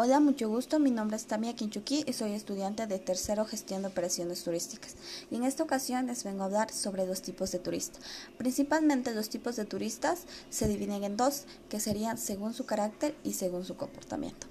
Hola, mucho gusto. Mi nombre es Tamia Quinchuqui y soy estudiante de tercero gestión de operaciones turísticas. Y en esta ocasión les vengo a hablar sobre dos tipos de turistas. Principalmente los tipos de turistas se dividen en dos, que serían según su carácter y según su comportamiento.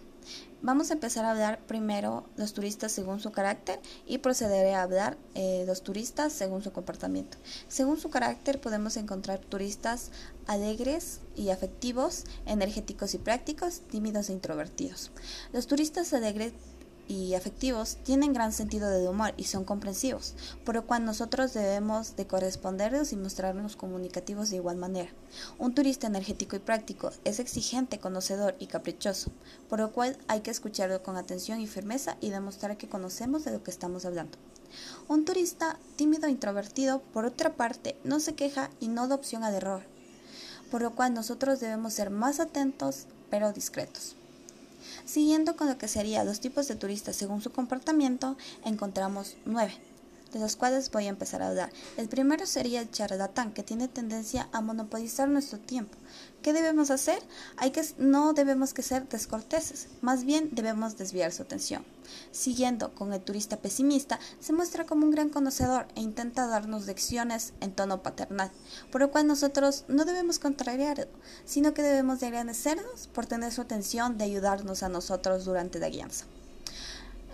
Vamos a empezar a hablar primero los turistas según su carácter y procederé a hablar eh, los turistas según su comportamiento. Según su carácter podemos encontrar turistas alegres y afectivos, energéticos y prácticos, tímidos e introvertidos. Los turistas alegres y afectivos tienen gran sentido de humor y son comprensivos, por lo cual nosotros debemos de corresponderlos y mostrarnos comunicativos de igual manera. Un turista energético y práctico es exigente, conocedor y caprichoso, por lo cual hay que escucharlo con atención y firmeza y demostrar que conocemos de lo que estamos hablando. Un turista tímido e introvertido, por otra parte, no se queja y no da opción al error, por lo cual nosotros debemos ser más atentos pero discretos. Siguiendo con lo que serían los tipos de turistas según su comportamiento, encontramos nueve, de los cuales voy a empezar a hablar. El primero sería el charlatán, que tiene tendencia a monopolizar nuestro tiempo. ¿Qué debemos hacer? Hay que, no debemos que ser descorteses, más bien debemos desviar su atención. Siguiendo con el turista pesimista, se muestra como un gran conocedor e intenta darnos lecciones en tono paternal, por lo cual nosotros no debemos contrariarlo, sino que debemos de agradecernos por tener su atención de ayudarnos a nosotros durante la guianza.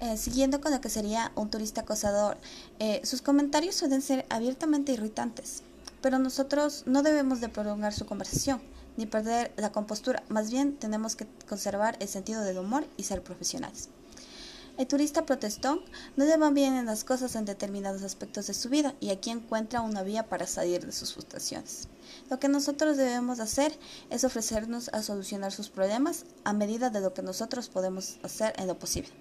Eh, siguiendo con lo que sería un turista acosador, eh, sus comentarios suelen ser abiertamente irritantes, pero nosotros no debemos de prolongar su conversación ni perder la compostura, más bien tenemos que conservar el sentido del humor y ser profesionales. El turista protestón no le van bien en las cosas en determinados aspectos de su vida y aquí encuentra una vía para salir de sus frustraciones. Lo que nosotros debemos hacer es ofrecernos a solucionar sus problemas a medida de lo que nosotros podemos hacer en lo posible.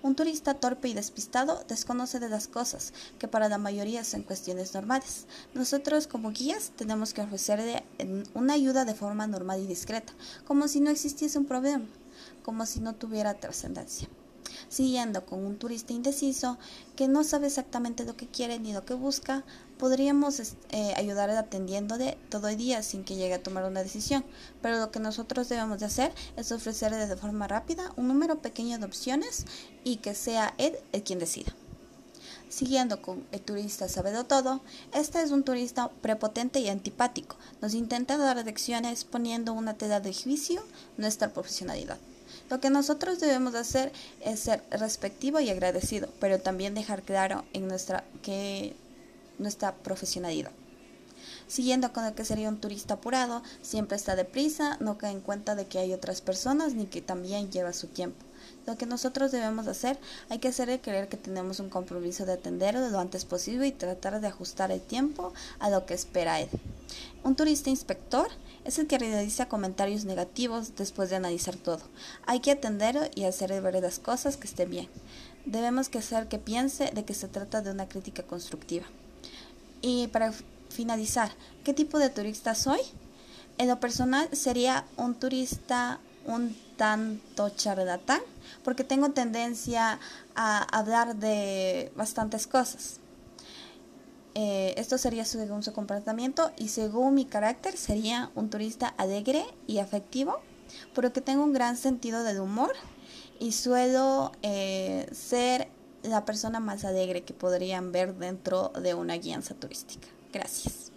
Un turista torpe y despistado desconoce de las cosas que para la mayoría son cuestiones normales. Nosotros como guías tenemos que ofrecerle una ayuda de forma normal y discreta, como si no existiese un problema, como si no tuviera trascendencia siguiendo con un turista indeciso que no sabe exactamente lo que quiere ni lo que busca, podríamos eh, ayudarle atendiéndole todo el día sin que llegue a tomar una decisión. Pero lo que nosotros debemos de hacer es ofrecerle de forma rápida un número pequeño de opciones y que sea él el quien decida. Siguiendo con el turista sabedo todo, este es un turista prepotente y antipático. Nos intenta dar lecciones poniendo una tela de juicio nuestra profesionalidad. Lo que nosotros debemos hacer es ser respectivo y agradecido, pero también dejar claro en nuestra que nuestra profesionalidad. Siguiendo con lo que sería un turista apurado, siempre está deprisa, no cae en cuenta de que hay otras personas ni que también lleva su tiempo. Lo que nosotros debemos hacer, hay que hacerle creer que tenemos un compromiso de atenderlo lo antes posible y tratar de ajustar el tiempo a lo que espera él. Un turista inspector es el que realiza comentarios negativos después de analizar todo. Hay que atenderlo y hacerle ver las cosas que estén bien. Debemos que hacer que piense de que se trata de una crítica constructiva. Y para finalizar, ¿qué tipo de turista soy? En lo personal sería un turista un tanto charlatán, porque tengo tendencia a hablar de bastantes cosas. Eh, esto sería según su comportamiento y según mi carácter sería un turista alegre y afectivo, porque tengo un gran sentido del humor y suelo eh, ser la persona más alegre que podrían ver dentro de una guianza turística. Gracias.